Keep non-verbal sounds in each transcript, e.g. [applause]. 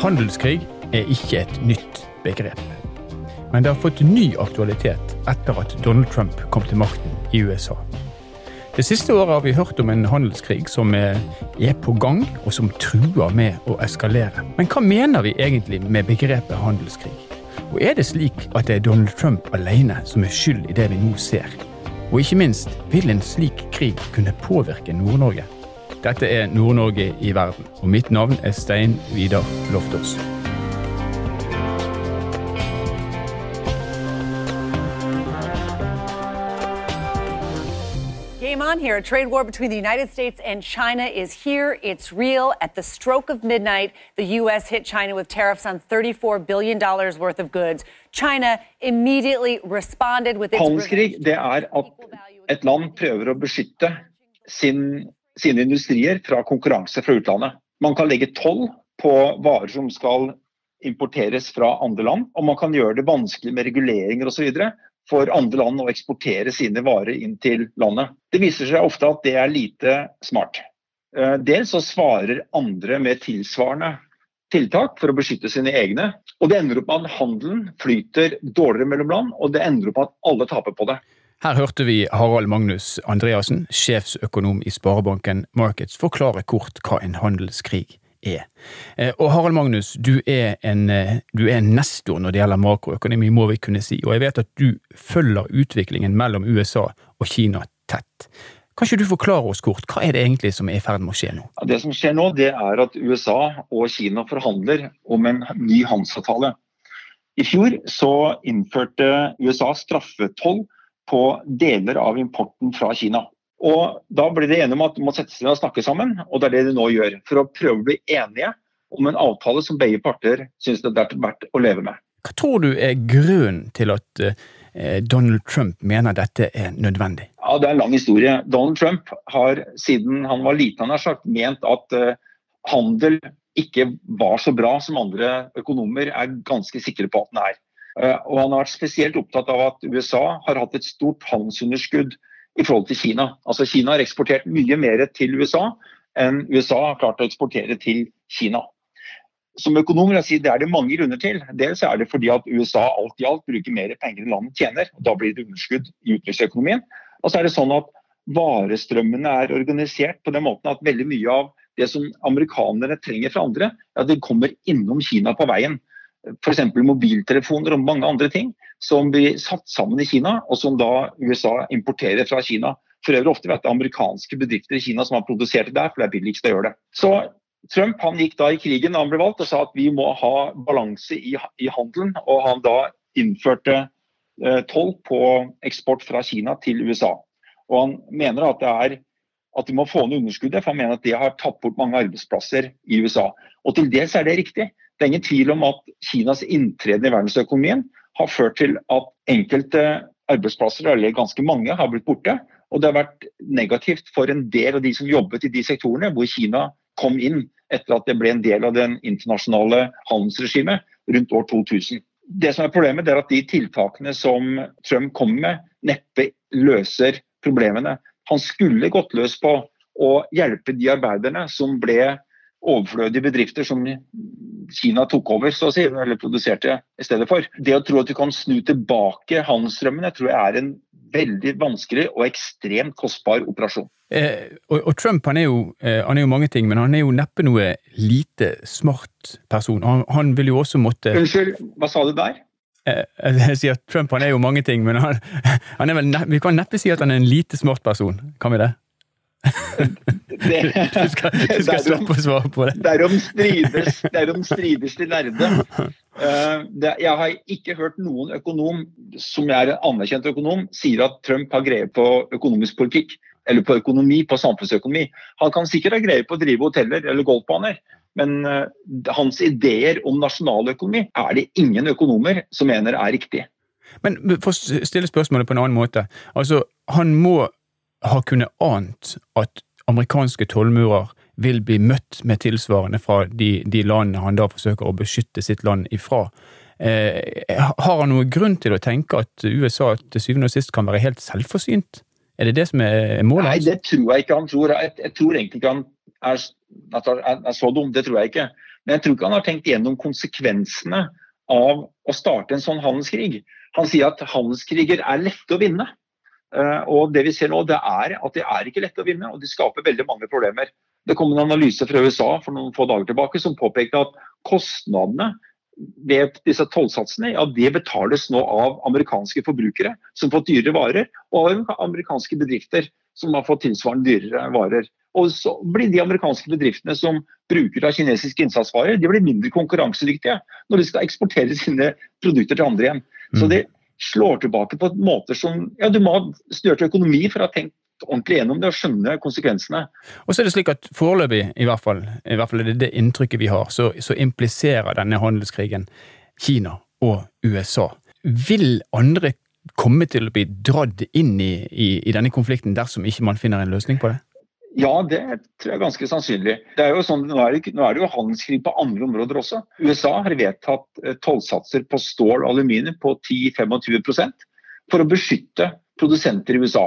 Handelskrig er ikke et nytt begrep. Men det har fått ny aktualitet etter at Donald Trump kom til makten i USA. Det siste året har vi hørt om en handelskrig som er på gang, og som truer med å eskalere. Men hva mener vi egentlig med begrepet handelskrig? Og er det slik at det er Donald Trump alene som er skyld i det vi nå ser? Og ikke minst, vil en slik krig kunne påvirke Nord-Norge? Dette er Nord-Norge i verden, og mitt navn er Stein Vidar Loftaas. Game on here. A trade war between the United States and China is here. It's real. At the stroke of midnight, the U.S. hit China with tariffs on $34 billion worth of goods. China immediately responded with its Handelskrig det er at et land prøver å beskytte sin, sine industrier fra konkurranse fra utlandet. Man kan legge toll på varer som skal importeres fra andre land, og man kan gjøre det vanskelig med reguleringer osv for andre land å eksportere sine varer inn til landet. Det viser seg ofte at det er lite smart. Eh, dels så svarer andre med tilsvarende tiltak for å beskytte sine egne. Og det ender opp med at handelen flyter dårligere mellom land, og det ender opp med at alle taper på det. Her hørte vi Harald Magnus Andreassen, sjefsøkonom i Sparebanken Markets, forklare kort hva en handelskrig er. Eh, og Harald Magnus, du er, en, eh, du er en nestor når det gjelder makroøkonomi, må vi kunne si, og jeg vet at du følger utviklingen mellom USA og Kina tett. Kan ikke du forklare oss kort, hva er det egentlig som er i ferd med å skje nå? Det som skjer nå, det er at USA og Kina forhandler om en ny handelsavtale. I fjor så innførte USA straffetoll på deler av importen fra Kina. Og Da ble de enige om at de må sette seg ned og snakke sammen, og det er det de nå gjør. For å prøve å bli enige om en avtale som begge parter syns det er verdt å leve med. Hva tror du er grunnen til at eh, Donald Trump mener dette er nødvendig? Ja, Det er en lang historie. Donald Trump har siden han var liten han har sagt, ment at uh, handel ikke var så bra som andre økonomer er ganske sikre på at den er. Uh, og Han har vært spesielt opptatt av at USA har hatt et stort handelsunderskudd i forhold til Kina. Altså Kina har eksportert mye mer til USA enn USA har klart å eksportere til Kina. Som økonom vil jeg si det er det mange grunner til. Dels er det fordi at USA alt i alt bruker mer penger enn landet tjener. og Da blir det underskudd i utenriksøkonomien. Og så er det sånn at varestrømmene er organisert på den måten at veldig mye av det som amerikanere trenger fra andre, ja, det kommer innom Kina på veien f.eks. mobiltelefoner og mange andre ting som blir satt sammen i Kina, og som da USA importerer fra Kina. For øvrig ofte vet amerikanske bedrifter i Kina som har produsert det der, for det er billigst å gjøre det. Så Trump han gikk da i krigen da han ble valgt og sa at vi må ha balanse i, i handelen. Og han da innførte eh, toll på eksport fra Kina til USA. Og han mener at det er at vi må få ned underskuddet, for han mener at det har tatt bort mange arbeidsplasser i USA. Og til dels er det riktig. Det er ingen tvil om at Kinas inntreden i verdensøkonomien har ført til at enkelte arbeidsplasser, eller ganske mange, har blitt borte. Og det har vært negativt for en del av de som jobbet i de sektorene hvor Kina kom inn etter at det ble en del av den internasjonale handelsregimet rundt år 2000. Det som er Problemet er at de tiltakene som Trump kommer med, neppe løser problemene. Han skulle gått løs på å hjelpe de arbeiderne som ble overflødige bedrifter som Kina tok over, så å si, eller produserte i stedet for. Det å tro at du kan snu tilbake handelsstrømmene, tror jeg er en veldig vanskelig og ekstremt kostbar operasjon. Eh, og, og, Trump han er, jo, eh, han er, jo, mange ting, men han er jo neppe noe lite smart person. Han, han vil jo også måtte Unnskyld, hva sa du der? Eh, [laughs] jeg sier at Trump han er jo mange ting, men han, [laughs] han er vel, vi kan neppe si at han er en lite smart person. Kan vi det? Det, du skal, du skal slippe å svare på det. Derom strides, derom strides de lærde. Det, jeg har ikke hørt noen økonom som er en anerkjent økonom, sier at Trump har greie på økonomisk politikk. Eller på økonomi, på samfunnsøkonomi. Han kan sikkert ha greie på å drive hoteller eller golfbaner. Men uh, hans ideer om nasjonaløkonomi er det ingen økonomer som mener er riktig. Men for å stille spørsmålet på en annen måte. Altså, Han må har kunnet ant at amerikanske tollmurer vil bli møtt med tilsvarende fra de, de, landene han da forsøker å beskytte sitt land ifra. Eh, har han noen grunn til å tenke at USA til syvende og sist kan være helt selvforsynt? Er det det som er målet? Nei, det tror jeg ikke han tror. Jeg, jeg tror egentlig ikke han er, er, er, så dum, det tror jeg ikke. Men jeg tror ikke han har tenkt gjennom konsekvensene av å starte en sånn handelskrig. Han sier at handelskriger er lette å vinne. Eh, og det vi ser nå, det er at det er ikke lett å vinne, og de skaper veldig mange problemer. Det kom en analyse fra USA for noen få dager tilbake som påpekte at kostnadene ved disse tollsatsene ja, det betales nå av amerikanske forbrukere som har fått dyrere varer, og av amerikanske bedrifter som har fått tilsvarende dyrere varer. Og så blir de amerikanske bedriftene som bruker av kinesiske innsatsvarer, de blir mindre konkurransedyktige når de skal eksportere sine produkter til andre igjen. Så mm. det slår tilbake på måter som ja, Du må ha større økonomi for å ha tenkt ordentlig gjennom det og skjønne konsekvensene. Og så er det slik at Foreløpig, i hvert fall, i hvert fall er det det inntrykket vi har, så, så impliserer denne handelskrigen Kina og USA. Vil andre komme til å bli dratt inn i, i, i denne konflikten dersom ikke man finner en løsning på det? Ja, det tror jeg er ganske sannsynlig. Det er jo sånn, nå, er det, nå er det jo handelskrig på andre områder også. USA har vedtatt eh, tollsatser på stål og aluminium på 10-25% for å beskytte produsenter i USA.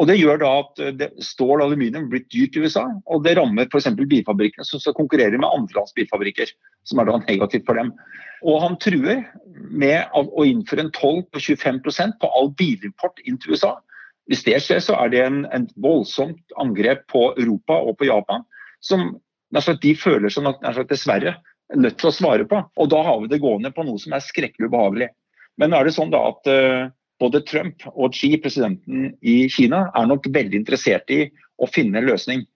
Og Det gjør da at eh, stål og aluminium blir dyrt i USA, og det rammer f.eks. bilfabrikkene som skal konkurrere med andre lands bilfabrikker, som er da negativt for dem. Og Han truer med å innføre en toll på 25% på all bilimport inn til USA. Hvis det skjer, så er det en, en voldsomt angrep på Europa og på Japan, som de føler seg dessverre nødt til å svare på. Og da har vi det gående på noe som er skrekkelig ubehagelig. Men er det sånn da at uh, både Trump og Xi, presidenten i Kina, er nok veldig interessert i å finne en løsning.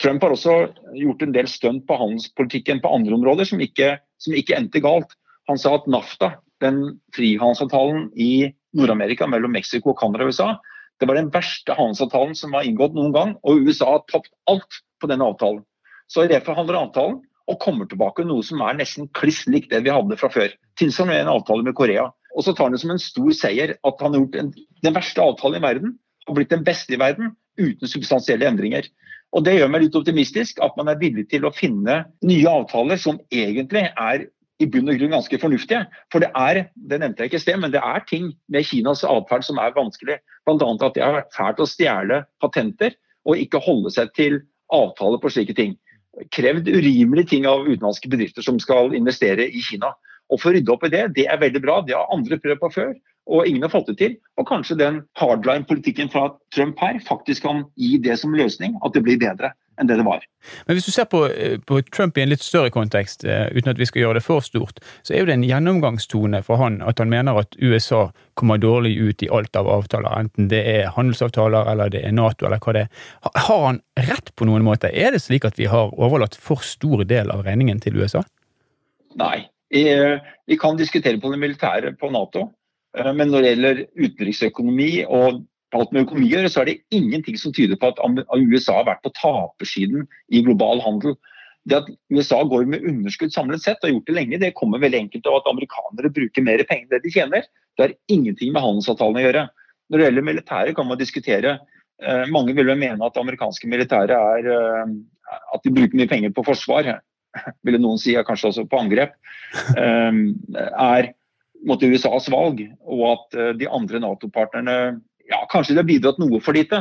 Trump har også gjort en del stunt på handelspolitikken på andre områder som ikke, som ikke endte galt. Han sa at NAFTA, den frihandelsavtalen i Nord-Amerika mellom Mexico, Canada og USA, det var den verste handelsavtalen som var inngått noen gang, og USA har tapt alt på denne avtalen. Så reforhandler avtalen og kommer tilbake noe som er nesten kliss likt det vi hadde fra før. Tilsvarende en avtale med Korea. Og så tar han det som en stor seier at han har gjort en, den verste avtalen i verden og blitt den beste i verden uten substansielle endringer. Og Det gjør meg litt optimistisk at man er villig til å finne nye avtaler som egentlig er i bunn og grunn ganske fornuftige. For det er det nevnte jeg ikke i sted, men det er ting med Kinas atferd som er vanskelig. Bl.a. at de har vært fælt å stjele patenter og ikke holde seg til avtaler på slike ting. Krevd urimelige ting av utenlandske bedrifter som skal investere i Kina. Og for å rydde opp i det, det er veldig bra. Det har andre prøvd på før, og ingen har fått det til. Og kanskje den hardline-politikken fra Trump her faktisk kan gi det som løsning, at det blir bedre enn det det var. Men hvis du ser på, eh, på, Trump i en litt større kontekst, eh, uten at vi skal gjøre det for stort, så er jo det en gjennomgangstone for han at han mener at USA kommer dårlig ut i alt av avtaler, enten det er handelsavtaler eller det er Nato eller hva det er. Har han rett på noen måte? Er det slik at vi har overlatt for stor del av regningen til USA? Nei. Vi kan diskutere på det militære på Nato, eh, men når det gjelder utenriksøkonomi og alt med økonomi å gjøre, så er det ingenting som tyder på at USA har vært på tapersiden i global handel. Det at USA går med underskudd samlet sett, og har gjort det lenge, det kommer veldig enkelt av at amerikanere bruker mer penger enn det de tjener. Det har ingenting med handelsavtalen å gjøre. Når det gjelder militæret, kan man diskutere. Eh, mange vil vel mene at det amerikanske militæret er eh, at de bruker mye penger på forsvar, [laughs] ville noen si, kanskje også på angrep, eh, er måtte USAs valg, og at de andre Nato-partnerne ja, kanskje de har bidratt noe for lite.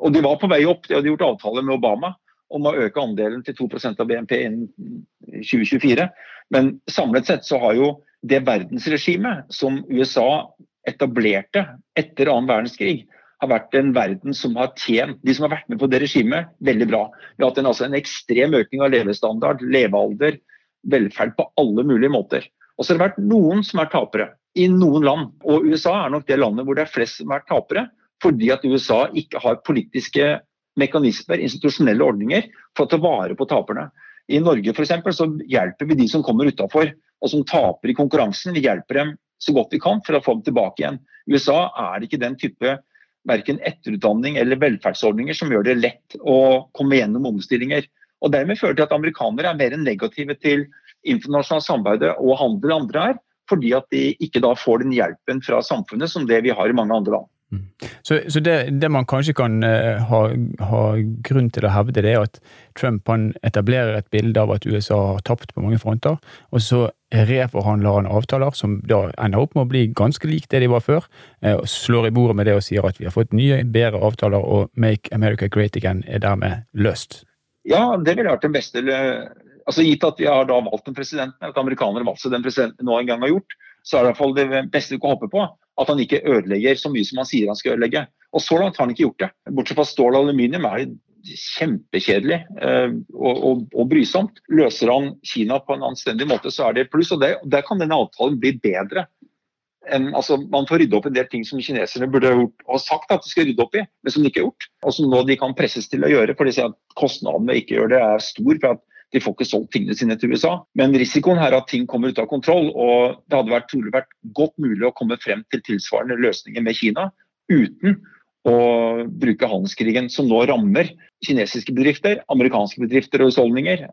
Og de var på vei opp. De hadde gjort avtale med Obama om å øke andelen til 2% av BNP innen 2024. Men samlet sett så har jo det verdensregimet som USA etablerte etter annen verdenskrig, har vært en verden som har tjent de som har vært med på det regimet, veldig bra. Vi har hatt en, altså en ekstrem økning av levestandard, levealder, velferd på alle mulige måter. Og så har det vært noen som er tapere i noen land. Og USA er nok det landet hvor det er flest som er tapere, fordi at USA ikke har politiske mekanismer, institusjonelle ordninger, for å ta vare på taperne. I Norge for eksempel, så hjelper vi de som kommer utafor og som taper i konkurransen. Vi hjelper dem så godt vi kan for å få dem tilbake igjen. I USA er det ikke den type verken etterutdanning eller velferdsordninger som gjør det lett å komme gjennom omstillinger. Og Dermed fører det til at amerikanere er mer negative til internasjonalt samarbeid og handel andre er fordi at de ikke da får den hjelpen fra samfunnet som det vi har i mange andre land. Mm. Så, så det, det, man kanskje kan uh, ha, ha, grunn til å hevde, det er at Trump han etablerer et bilde av at USA har tapt på mange fronter, og så reforhandler han avtaler som da ender opp med å bli ganske lik det de var før, uh, og slår i bordet med det og sier at vi har fått nye, bedre avtaler, og Make America Great Again er dermed løst. Ja, det ville vært den beste altså Gitt at vi har da valgt en president, at amerikanere har valgt seg den presidenten nå en gang har gjort, så er det i hvert fall det beste vi kan håpe på at han ikke ødelegger så mye som han sier han skal ødelegge. Og så langt har han ikke gjort det. Bortsett fra stål og aluminium er det kjempekjedelig eh, og, og, og, brysomt. Løser han Kina på en anstendig måte, så er det pluss. Og det, der kan denne avtalen bli bedre. En, altså, man får rydde opp en del ting som kineserne burde ha, gjort, ha sagt at de skal rydde opp i, men som de ikke har gjort. Og som nå de kan presses til å gjøre, for de sier at kostnadene ved ikke gjøre det er stor. for at de får ikke solgt tingene sine til USA. Men risikoen her er at ting kommer ut av kontroll. og Det hadde vært, trolig vært godt mulig å komme frem til tilsvarende løsninger med Kina uten å bruke handelskrigen som nå rammer kinesiske bedrifter, amerikanske bedrifter og husholdninger.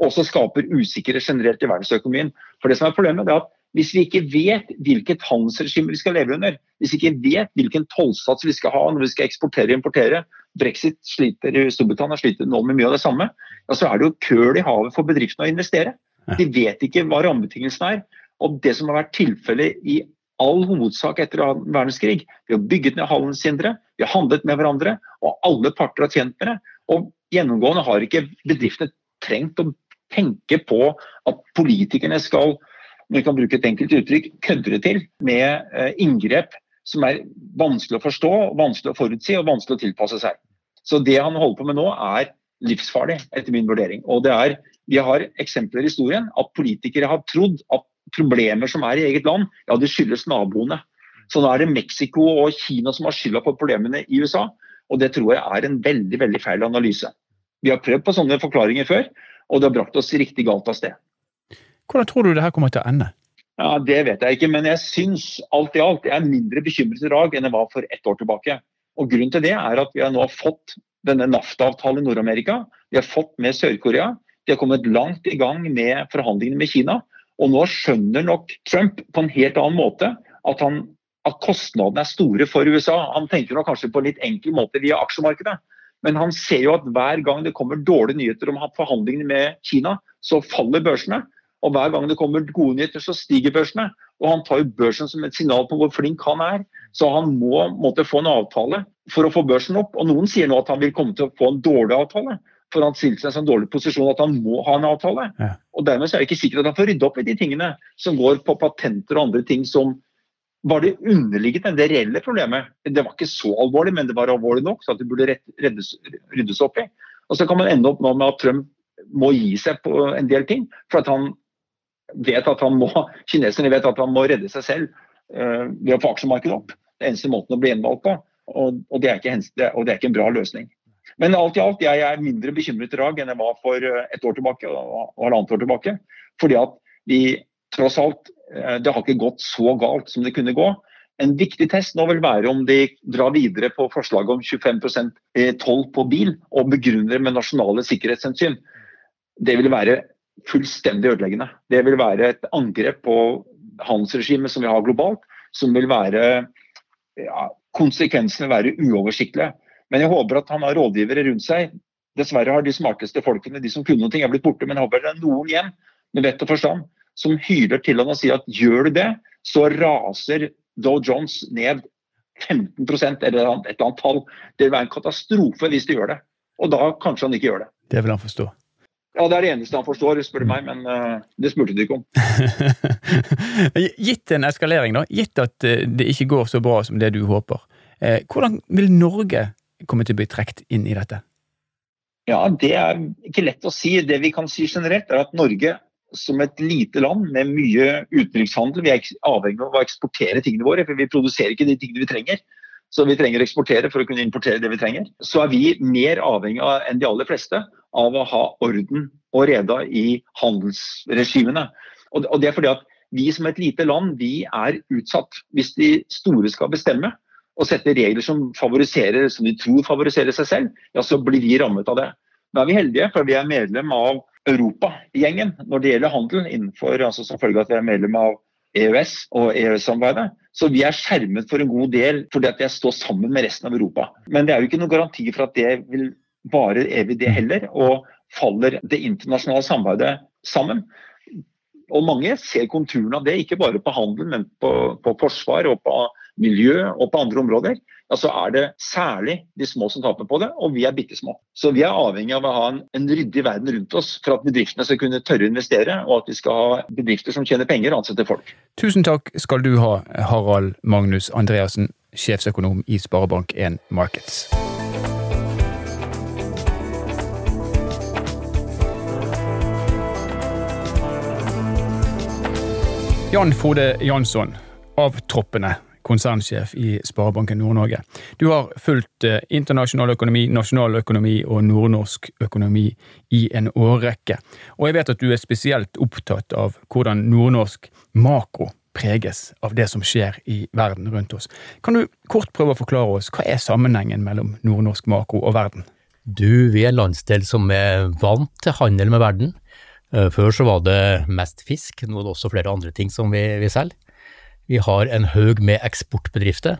Og også skaper usikkerhet generelt i verdensøkonomien. For det som er problemet er at hvis vi ikke vet hvilket handelsregime vi skal leve under, hvis vi ikke vet hvilken tollsats vi skal ha når vi skal eksportere og importere, Brexit sliter i Storbritannia sliter nå med mye av det samme, ja, så er det jo køl i havet for bedriftene å investere. De vet ikke hva rammebetingelsene er. Og det som har vært tilfellet i all hovedsak etter annen verdenskrig, vi har bygget ned handelshindre, vi har handlet med hverandre, og alle parter har tjent med det. Og gjennomgående har ikke bedriftene trengt å tenke på at politikerne skal når vi kan bruke et enkelt uttrykk, kødre til med eh, inngrep som er vanskelig å forstå, vanskelig å forutsi og vanskelig å tilpasse seg. Så det han holder på med nå er livsfarlig, etter min vurdering. Og det er, Vi har eksempler i historien at politikere har trodd at problemer som er i eget land, ja, det skyldes naboene. Så nå er det Mexico og Kina som har skylda på problemene i USA. Og det tror jeg er en veldig veldig feil analyse. Vi har prøvd på sånne forklaringer før, og det har brakt oss riktig galt av sted. Hvordan tror du det her kommer til å ende? Ja, Det vet jeg ikke, men jeg syns alt i alt jeg er mindre bekymret i dag enn jeg var for ett år tilbake. Og Grunnen til det er at vi har nå fått denne NAFTA-avtalen i Nord-Amerika. Vi har fått med Sør-Korea. De har kommet langt i gang med forhandlingene med Kina. Og nå skjønner nok Trump på en helt annen måte at, han, at kostnadene er store for USA. Han tenker nok kanskje på en litt enkel måte via aksjemarkedet. Men han ser jo at hver gang det kommer dårlige nyheter om forhandlingene med Kina, så faller børsene. Og hver gang det kommer gode nyheter, så stiger børsene. Og han tar jo børsen som et signal på hvor flink han er. Så han må måtte få en avtale for å få børsen opp. Og noen sier nå at han vil komme til å få en dårlig avtale. For han stilte seg i en sånn dårlig posisjon at han må ha en avtale. Ja. Og dermed så er det ikke sikkert at han får rydde opp i de tingene som går på patenter og andre ting som var det underliggende, det reelle problemet. Det var ikke så alvorlig, men det var alvorlig nok så at det burde reddes, ryddes opp i. Og så kan man ende opp nå med at Trump må gi seg på en del ting. For at han vet at han må, kineserne vet at han må redde seg selv uh, ved å få aksjemarkedet opp. Det er eneste måten å bli gjenvalgt på, og, og, det ikke, og, det er ikke, en bra løsning. Men alt i alt, jeg er mindre bekymret i dag enn jeg var for eh, et år tilbake og, halvannet år tilbake. Fordi at vi tross alt uh, Det har ikke gått så galt som det kunne gå. En viktig test nå vil være om de drar videre på forslaget om 25% toll på bil og begrunner med nasjonale sikkerhetshensyn. Det vil være fullstendig ødeleggende. Det vil være et angrep på handelsregimet som vi har globalt, som vil være ja, Konsekvensene vil være uoversiktlige. Men jeg håper at han har rådgivere rundt seg. Dessverre har de smarteste folkene, de som kunne noe, er blitt borte. Men jeg håper det er noen igjen med vett og forstand som hyler til han og sier at gjør du det, så raser Dow Jones ned 15 eller et eller annet tall. Det vil være en katastrofe hvis de gjør det. Og da kanskje han ikke gjør det. Det vil han forstå. Ja, Det er det eneste han forstår, spør du meg, men uh, det spurte du ikke om. [laughs] gitt en eskalering, da, gitt at uh, det ikke går så bra som det du håper, eh, hvordan vil Norge komme til å bli trukket inn i dette? Ja, Det er ikke lett å si. Det vi kan si generelt, er at Norge som et lite land med mye utenrikshandel, vi er avhengig av å eksportere tingene våre, for vi produserer ikke de tingene vi trenger. Så vi trenger å eksportere for å kunne importere det vi trenger. Så er vi mer avhengig av enn de aller fleste av å ha orden og reda i handelsregimene. Og det er fordi at vi som et lite land vi er utsatt. Hvis de store skal bestemme og sette regler som favoriserer, som de tror favoriserer seg selv, ja, så blir vi rammet av det. Da er vi heldige, for vi er medlem av Europagjengen når det gjelder handel, innenfor, altså som følge av at vi er medlem av EØS og EØS-samarbeidet. Så vi er skjermet for en god del fordi at jeg står sammen med resten av Europa. Men det er jo ikke noen garanti for at det vil varer evig det heller, og faller det internasjonale samarbeidet sammen, Og mange ser konturene av det, ikke bare på handel, men på, på forsvar og på miljø og på andre områder. Ja, så er det særlig de små som taper på det, og vi er bitte små. Så vi er avhengig av å ha en, en ryddig verden rundt oss for at bedriftene skal kunne tørre å investere, og at vi skal ha bedrifter som tjener penger og ansetter folk. Tusen takk skal du ha, Harald Magnus Andreassen, sjefsøkonom i Sparebank1 Markets. Jan Frode Jansson, avtroppende konsernsjef i Sparebanken Nord-Norge. Du har fulgt eh, internasjonal økonomi, nasjonal økonomi og nordnorsk økonomi i en årrekke. Og jeg vet at du er spesielt opptatt av hvordan nordnorsk makro preges av det som skjer i verden rundt oss. Kan du kort prøve å forklare oss hva er sammenhengen mellom nordnorsk makro og verden? Du, vi er en landsdel som er vant til handel med verden. Eh, før så var det mest fisk, nå er det også flere andre ting som vi, vi selger. Vi har en haug med eksportbedrifter,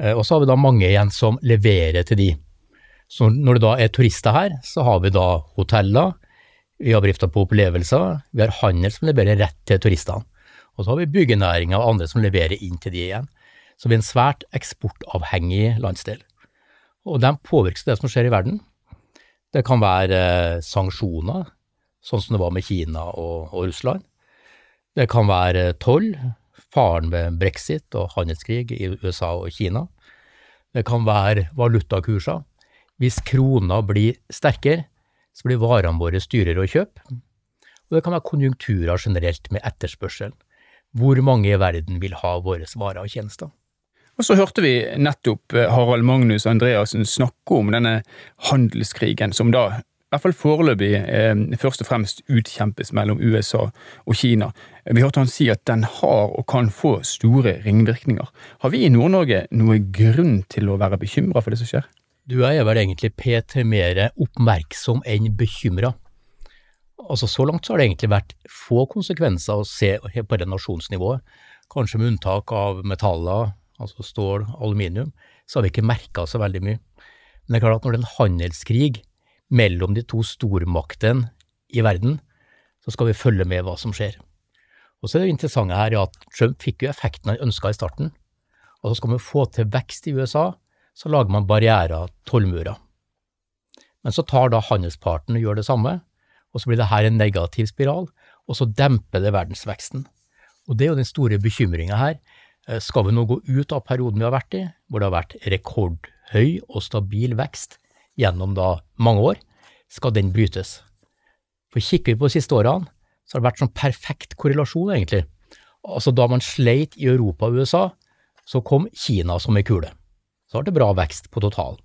eh, og så har vi da mange igjen som leverer til de. Så når det da er turister her, så har vi da hoteller, vi har bedrifter på opplevelser, vi har handel som leverer rett til turistene. Og så har vi byggenæringa og andre som leverer inn til de igjen. Så vi er en svært eksportavhengig landsdel. Og de påvirkes det som skjer i verden. Det kan være eh, sanksjoner, sånn som det var med Kina og, og Russland. Det kan være toll, faren ved brexit og handelskrig i USA og Kina. Det kan være valutakurser. Hvis krona blir sterkere, så blir varene våre dyrere å kjøpe. Og det kan være konjunkturer generelt med etterspørsel. Hvor mange i verden vil ha våre varer og tjenester? Og så hørte vi nettopp Harald Magnus Andreassen snakke om denne handelskrigen, som da hvert fall foreløpig eh, først og fremst utkjempes mellom USA og Kina. Vi hørte han si at den har og kan få store ringvirkninger. Har vi i Nord-Norge noe grunn til å være bekymra for det som skjer? Du er vel egentlig pt mer oppmerksom enn bekymra. Altså, så langt så har det egentlig vært få konsekvenser å se på det nasjonsnivået. Kanskje med unntak av metaller, altså stål, aluminium, så har vi ikke merka så veldig mye. Men det er klart at når det er en handelskrig mellom de to stormaktene i verden, så skal vi følge med hva som skjer. Og så er det interessante her at Trump fikk jo effekten han ønska i starten. Og så skal vi få til vekst i USA, så lager man barrierer, tollmurer. Men så tar da handelsparten og gjør det samme, og så blir det her en negativ spiral, og så demper det verdensveksten. Og det er jo den store bekymringa her. Eh, skal vi nå gå ut av perioden vi har vært i, hvor det har vært rekordhøy og stabil vekst, gjennom da mange år, skal den brytes. For kikker vi på de siste årene, så har det vært sånn perfekt korrelasjon, egentlig. Altså Da man sleit i Europa og USA, så kom Kina som ei kule. Så har det bra vekst på totalen.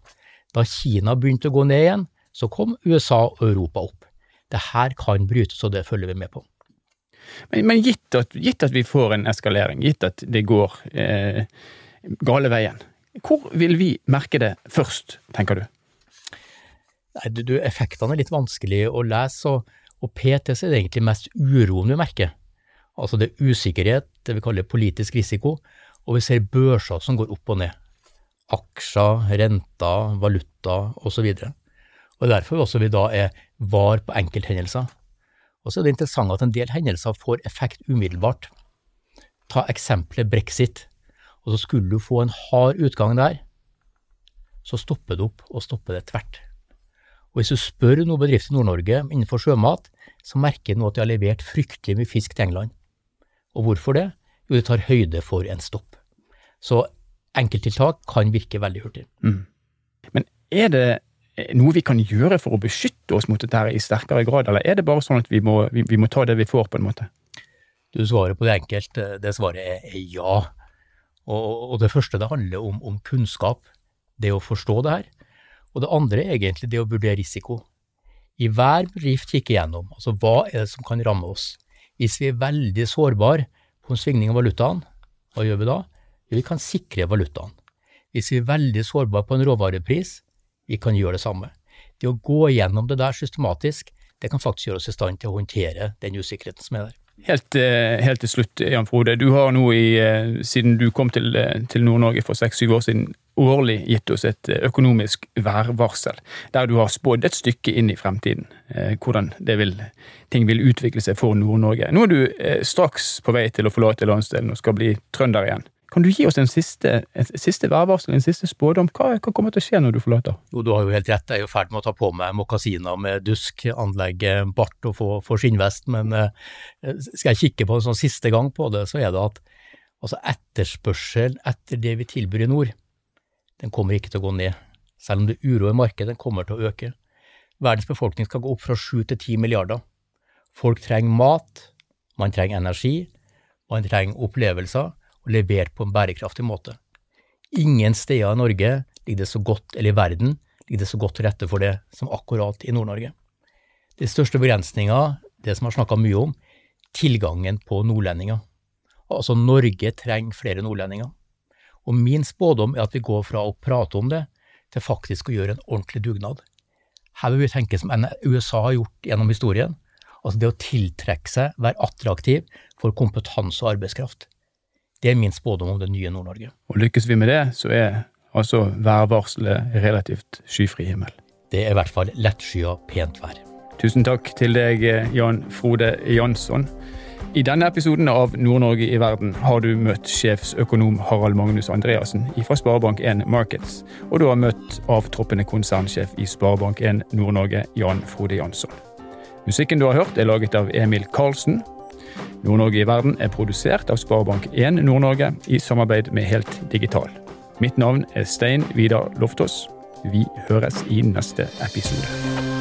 Da Kina begynte å gå ned igjen, så kom USA og Europa opp. Det her kan brytes, og det følger vi med på. Men, men gitt, at, gitt, at, vi får en eskalering, gitt at det går eh, gale veien, hvor vil vi merke det først, tenker du? Nei, du, Effektene er litt vanskelig å lese, og, og PT så er det egentlig mest uroen vi merker. Altså det er usikkerhet, det vi kaller politisk risiko, og vi ser børser som går opp og ned. Aksjer, renter, valuta osv. Og derfor også vi da er var på enkelthendelser. Og så er det interessant at en del hendelser får effekt umiddelbart. Ta eksempelet brexit. Og så skulle du få en hard utgang der, så stopper det opp, og stopper det tvert. Og Hvis du spør noen bedrifter i Nord-Norge innenfor sjømat, så merker de at de har levert fryktelig mye fisk til England. Og hvorfor det? Jo, det tar høyde for en stopp. Så enkelttiltak kan virke veldig hurtig. Mm. Men er det noe vi kan gjøre for å beskytte oss mot dette i sterkere grad, eller er det bare sånn at vi må, vi, vi må ta det vi får, på en måte? Du svarer på det enkelt. Det svaret er ja. Og, og det første det handler om, om kunnskap. Det å forstå det her. Og det andre er egentlig det å vurdere risiko. I hver bedrift kikke gjennom, altså hva er det som kan ramme oss. Hvis vi er veldig sårbare på en svingning av valutaen, hva gjør vi da? Vi kan sikre valutaen. Hvis vi er veldig sårbare på en råvarepris, vi kan gjøre det samme. Det å gå gjennom det der systematisk, det kan faktisk gjøre oss i stand til å håndtere den usikkerheten som er der. Helt, eh, helt til slutt, Jan Frode. Du har nå, i, eh, siden du kom til, eh, til Nord-Norge for seks-syv år siden, årlig gitt oss et økonomisk værvarsel, der du har spådd et stykke inn i fremtiden. Hvordan vil, ting vil utvikle seg for Nord-Norge. Nå er du straks på vei til å forlate landsdelen og skal bli trønder igjen. Kan du gi oss en siste, en siste værvarsel, en siste spådom? Hva, hva, kommer til å skje når du forlater? Jo, Du har jo helt rett, jeg er jo i med å ta på meg mokasiner med dusk, anlegge bart og få, få skinnvest, men eh, skal jeg kikke på en sånn siste gang på det, så er det at altså etterspørsel etter det vi tilbyr i nord, den kommer ikke til å gå ned. Selv om det uroer markedet, den kommer til å øke. Verdens befolkning skal gå opp fra 7 til 10 milliarder. Folk trenger mat, man trenger energi, man trenger opplevelser og levert på en bærekraftig måte. Ingen steder i Norge ligger det så godt, eller i verden ligger det så godt til rette for det som akkurat i Nord-Norge. Den største begrensninga, det som jeg har snakka mye om, tilgangen på nordlendinger. Altså Norge trenger flere nordlendinger. Og min spådom er at vi går fra å prate om det, til faktisk å gjøre en ordentlig dugnad. Her vil vi tenke som USA har gjort gjennom historien. Altså det å tiltrekke seg, være attraktiv for kompetanse og arbeidskraft. Det er min spådom om det nye Nord-Norge. Og Lykkes vi med det, så er altså værvarselet relativt skyfri himmel. Det er i hvert fall lettskya, pent vær. Tusen takk til deg, Jan Frode Jansson. I denne episoden av Nord-Norge i verden har du møtt sjefsøkonom Harald Magnus Andreassen fra Sparebank1 Markets, og du har møtt avtroppende konsernsjef i Sparebank1 Nord-Norge, Jan Frode Jansson. Musikken du har hørt, er laget av Emil Karlsen, Nord-Norge i verden er produsert av Sparebank1 Nord-Norge i samarbeid med Helt Digital. Mitt navn er Stein Vidar Loftaas. Vi høres i neste episode.